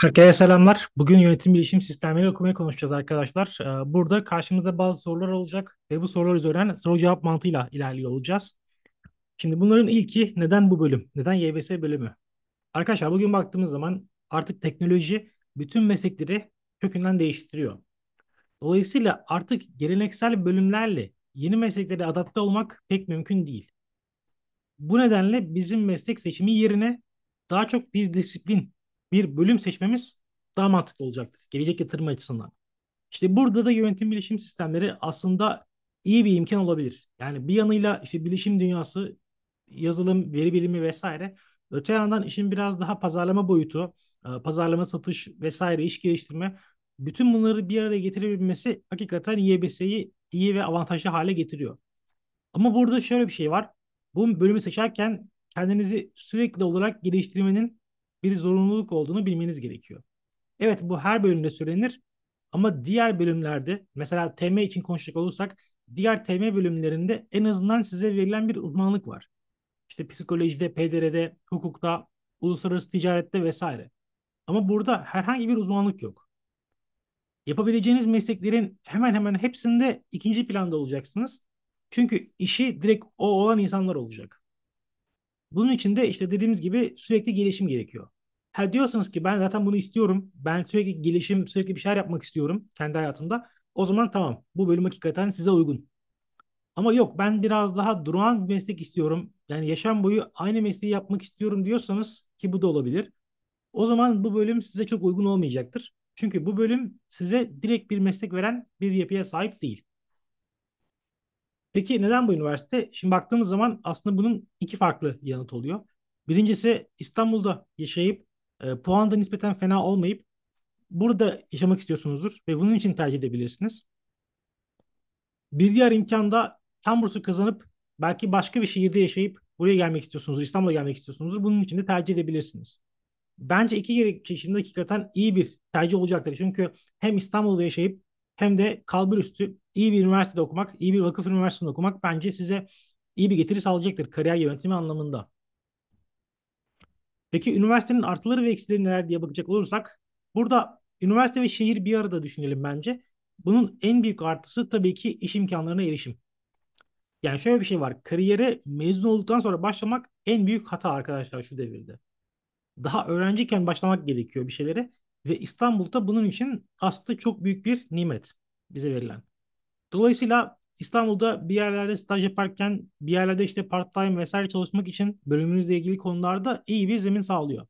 Herkese selamlar. Bugün yönetim bilişim sistemleri okumayı konuşacağız arkadaşlar. Ee, Burada karşımızda bazı sorular olacak ve bu sorular üzerinden soru cevap mantığıyla ilerliyor olacağız. Şimdi bunların ilki neden bu bölüm? Neden YBS bölümü? Arkadaşlar bugün baktığımız zaman artık teknoloji bütün meslekleri kökünden değiştiriyor. Dolayısıyla artık geleneksel bölümlerle yeni mesleklere adapte olmak pek mümkün değil. Bu nedenle bizim meslek seçimi yerine daha çok bir disiplin, bir bölüm seçmemiz daha mantıklı olacaktır. Gelecek yatırım açısından. İşte burada da yönetim bilişim sistemleri aslında iyi bir imkan olabilir. Yani bir yanıyla işte bilişim dünyası, yazılım, veri bilimi vesaire. Öte yandan işin biraz daha pazarlama boyutu, e, pazarlama, satış vesaire, iş geliştirme. Bütün bunları bir araya getirebilmesi hakikaten YBS'yi iyi ve avantajlı hale getiriyor. Ama burada şöyle bir şey var. Bu bölümü seçerken kendinizi sürekli olarak geliştirmenin bir zorunluluk olduğunu bilmeniz gerekiyor. Evet bu her bölümde söylenir ama diğer bölümlerde mesela TM için konuşacak olursak diğer TM bölümlerinde en azından size verilen bir uzmanlık var. İşte psikolojide, PDR'de, hukukta, uluslararası ticarette vesaire. Ama burada herhangi bir uzmanlık yok. Yapabileceğiniz mesleklerin hemen hemen hepsinde ikinci planda olacaksınız. Çünkü işi direkt o olan insanlar olacak. Bunun için de işte dediğimiz gibi sürekli gelişim gerekiyor. Ha diyorsunuz ki ben zaten bunu istiyorum. Ben sürekli gelişim, sürekli bir şeyler yapmak istiyorum kendi hayatımda. O zaman tamam. Bu bölüm hakikaten size uygun. Ama yok ben biraz daha durağan bir meslek istiyorum. Yani yaşam boyu aynı mesleği yapmak istiyorum diyorsanız ki bu da olabilir. O zaman bu bölüm size çok uygun olmayacaktır. Çünkü bu bölüm size direkt bir meslek veren bir yapıya sahip değil. Peki neden bu üniversite? Şimdi baktığımız zaman aslında bunun iki farklı yanıt oluyor. Birincisi İstanbul'da yaşayıp e, puan da nispeten fena olmayıp burada yaşamak istiyorsunuzdur ve bunun için tercih edebilirsiniz. Bir diğer imkan da tam bursu kazanıp belki başka bir şehirde yaşayıp buraya gelmek istiyorsunuzdur, İstanbul'a gelmek istiyorsunuzdur. Bunun için de tercih edebilirsiniz. Bence iki gerekçe hakikaten iyi bir tercih olacaktır. Çünkü hem İstanbul'da yaşayıp hem de kalbur üstü iyi bir üniversitede okumak, iyi bir vakıf üniversitesinde okumak bence size iyi bir getiri sağlayacaktır kariyer yönetimi anlamında. Peki üniversitenin artıları ve eksileri neler diye bakacak olursak burada üniversite ve şehir bir arada düşünelim bence. Bunun en büyük artısı tabii ki iş imkanlarına erişim. Yani şöyle bir şey var. Kariyere mezun olduktan sonra başlamak en büyük hata arkadaşlar şu devirde. Daha öğrenciyken başlamak gerekiyor bir şeylere ve İstanbul'da bunun için aslında çok büyük bir nimet bize verilen. Dolayısıyla İstanbul'da bir yerlerde staj yaparken bir yerlerde işte part-time vesaire çalışmak için bölümünüzle ilgili konularda iyi bir zemin sağlıyor.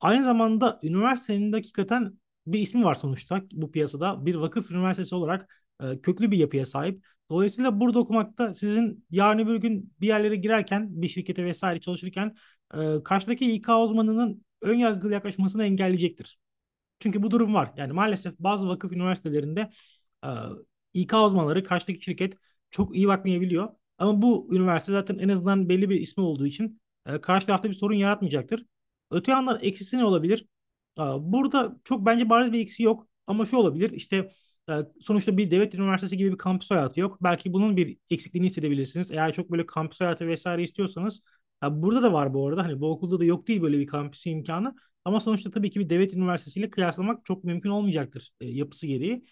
Aynı zamanda üniversitenin de hakikaten bir ismi var sonuçta bu piyasada. Bir vakıf üniversitesi olarak e, köklü bir yapıya sahip. Dolayısıyla burada okumakta sizin yarın öbür gün bir yerlere girerken bir şirkete vesaire çalışırken e, karşıdaki İK uzmanının ön yargılı yaklaşmasını engelleyecektir. Çünkü bu durum var. Yani maalesef bazı vakıf üniversitelerinde e, İK uzmanları karşıdaki şirket çok iyi bakmayabiliyor. Ama bu üniversite zaten en azından belli bir ismi olduğu için e, karşı tarafta bir sorun yaratmayacaktır. Öte yandan eksisi ne olabilir? E, burada çok bence bariz bir eksi yok. Ama şu olabilir işte e, sonuçta bir devlet üniversitesi gibi bir kampüs hayatı yok. Belki bunun bir eksikliğini hissedebilirsiniz. Eğer çok böyle kampüs hayatı vesaire istiyorsanız burada da var bu arada. Hani bu okulda da yok değil böyle bir kampüs imkanı. Ama sonuçta tabii ki bir devlet üniversitesiyle kıyaslamak çok mümkün olmayacaktır yapısı gereği.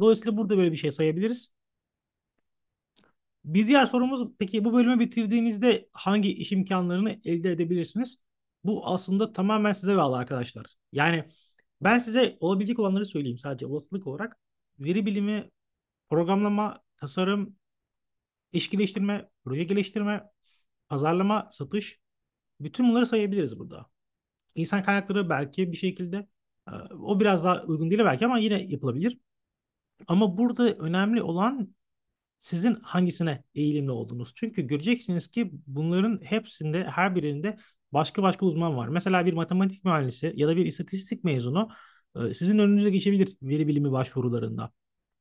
Dolayısıyla burada böyle bir şey sayabiliriz. Bir diğer sorumuz peki bu bölümü bitirdiğinizde hangi iş imkanlarını elde edebilirsiniz? Bu aslında tamamen size bağlı arkadaşlar. Yani ben size olabilecek olanları söyleyeyim sadece olasılık olarak. Veri bilimi, programlama, tasarım, iş geliştirme, proje geliştirme, pazarlama, satış bütün bunları sayabiliriz burada. İnsan kaynakları belki bir şekilde e, o biraz daha uygun değil belki ama yine yapılabilir. Ama burada önemli olan sizin hangisine eğilimli olduğunuz. Çünkü göreceksiniz ki bunların hepsinde her birinde başka başka uzman var. Mesela bir matematik mühendisi ya da bir istatistik mezunu e, sizin önünüze geçebilir veri bilimi başvurularında.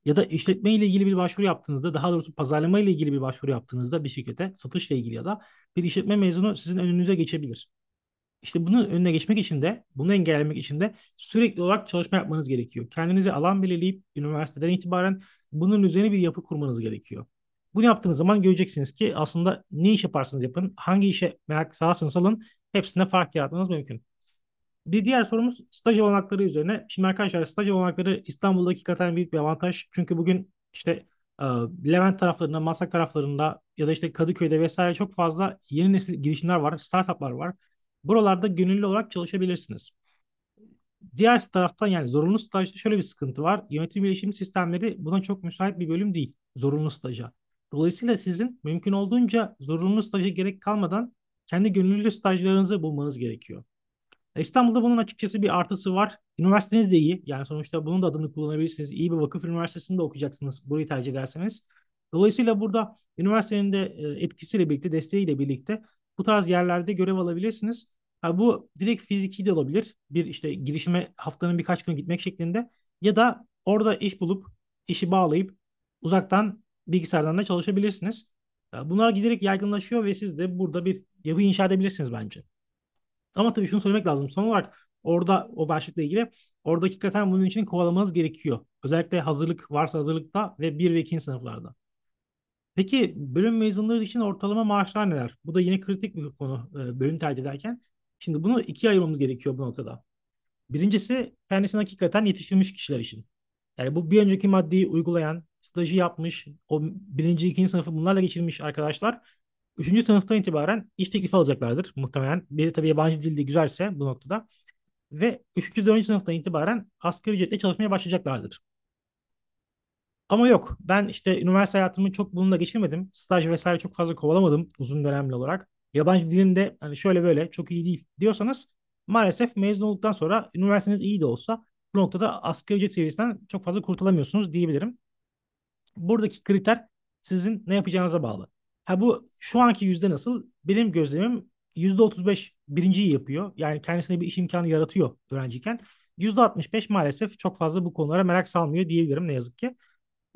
Ya da işletme ile ilgili bir başvuru yaptığınızda, daha doğrusu pazarlama ile ilgili bir başvuru yaptığınızda bir şirkete, satışla ilgili ya da bir işletme mezunu sizin önünüze geçebilir. İşte bunun önüne geçmek için de, bunu engellemek için de sürekli olarak çalışma yapmanız gerekiyor. Kendinize alan belirleyip üniversiteden itibaren bunun üzerine bir yapı kurmanız gerekiyor. Bunu yaptığınız zaman göreceksiniz ki aslında ne iş yaparsınız yapın, hangi işe merak sağlarsanız alın, hepsinde fark yaratmanız mümkün. Bir diğer sorumuz staj olanakları üzerine. Şimdi arkadaşlar staj olanakları İstanbul'da hakikaten büyük bir avantaj. Çünkü bugün işte e, Levent taraflarında, Maslak taraflarında ya da işte Kadıköy'de vesaire çok fazla yeni nesil girişimler var, startuplar var. Buralarda gönüllü olarak çalışabilirsiniz. Diğer taraftan yani zorunlu stajda şöyle bir sıkıntı var. Yönetim bilişim sistemleri buna çok müsait bir bölüm değil. Zorunlu staja. Dolayısıyla sizin mümkün olduğunca zorunlu staja gerek kalmadan kendi gönüllü stajlarınızı bulmanız gerekiyor. İstanbul'da bunun açıkçası bir artısı var. Üniversiteniz de iyi. Yani sonuçta bunun da adını kullanabilirsiniz. İyi bir vakıf üniversitesinde okuyacaksınız burayı tercih ederseniz. Dolayısıyla burada üniversitenin de e, etkisiyle birlikte, desteğiyle birlikte bu tarz yerlerde görev alabilirsiniz. Ha, bu direkt fiziki de olabilir. Bir işte girişime haftanın birkaç gün gitmek şeklinde. Ya da orada iş bulup, işi bağlayıp uzaktan bilgisayardan da çalışabilirsiniz. Bunlar giderek yaygınlaşıyor ve siz de burada bir yapı inşa edebilirsiniz bence. Ama tabii şunu söylemek lazım. Son olarak orada o başlıkla ilgili orada hakikaten bunun için kovalamanız gerekiyor. Özellikle hazırlık varsa hazırlıkta ve 1 ve 2. sınıflarda. Peki bölüm mezunları için ortalama maaşlar neler? Bu da yine kritik bir konu e, bölüm tercih ederken. Şimdi bunu ikiye ayırmamız gerekiyor bu noktada. Birincisi kendisine hakikaten yetiştirilmiş kişiler için. Yani bu bir önceki maddeyi uygulayan, stajı yapmış, o birinci, ikinci sınıfı bunlarla geçirmiş arkadaşlar Üçüncü sınıftan itibaren iş teklifi alacaklardır muhtemelen. Bir tabii yabancı dilde güzelse bu noktada. Ve üçüncü, dördüncü sınıftan itibaren asgari ücretle çalışmaya başlayacaklardır. Ama yok. Ben işte üniversite hayatımı çok bununla geçirmedim. Staj vesaire çok fazla kovalamadım uzun dönemli olarak. Yabancı dilimde hani şöyle böyle çok iyi değil diyorsanız maalesef mezun olduktan sonra üniversiteniz iyi de olsa bu noktada asgari ücret seviyesinden çok fazla kurtulamıyorsunuz diyebilirim. Buradaki kriter sizin ne yapacağınıza bağlı. Ha bu şu anki yüzde nasıl? Benim gözlemim yüzde 35 birinciyi yapıyor. Yani kendisine bir iş imkanı yaratıyor öğrenciyken. Yüzde 65 maalesef çok fazla bu konulara merak salmıyor diyebilirim ne yazık ki.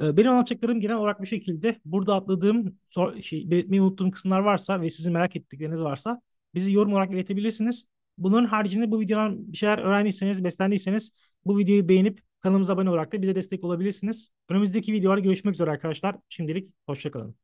Ee, benim anlatacaklarım genel olarak bu şekilde. Burada atladığım, şey, belirtmeyi unuttuğum kısımlar varsa ve sizin merak ettikleriniz varsa bizi yorum olarak iletebilirsiniz. Bunun haricinde bu videodan bir şeyler öğrendiyseniz, beslendiyseniz bu videoyu beğenip kanalımıza abone olarak da bize destek olabilirsiniz. Önümüzdeki videolarda görüşmek üzere arkadaşlar. Şimdilik hoşçakalın.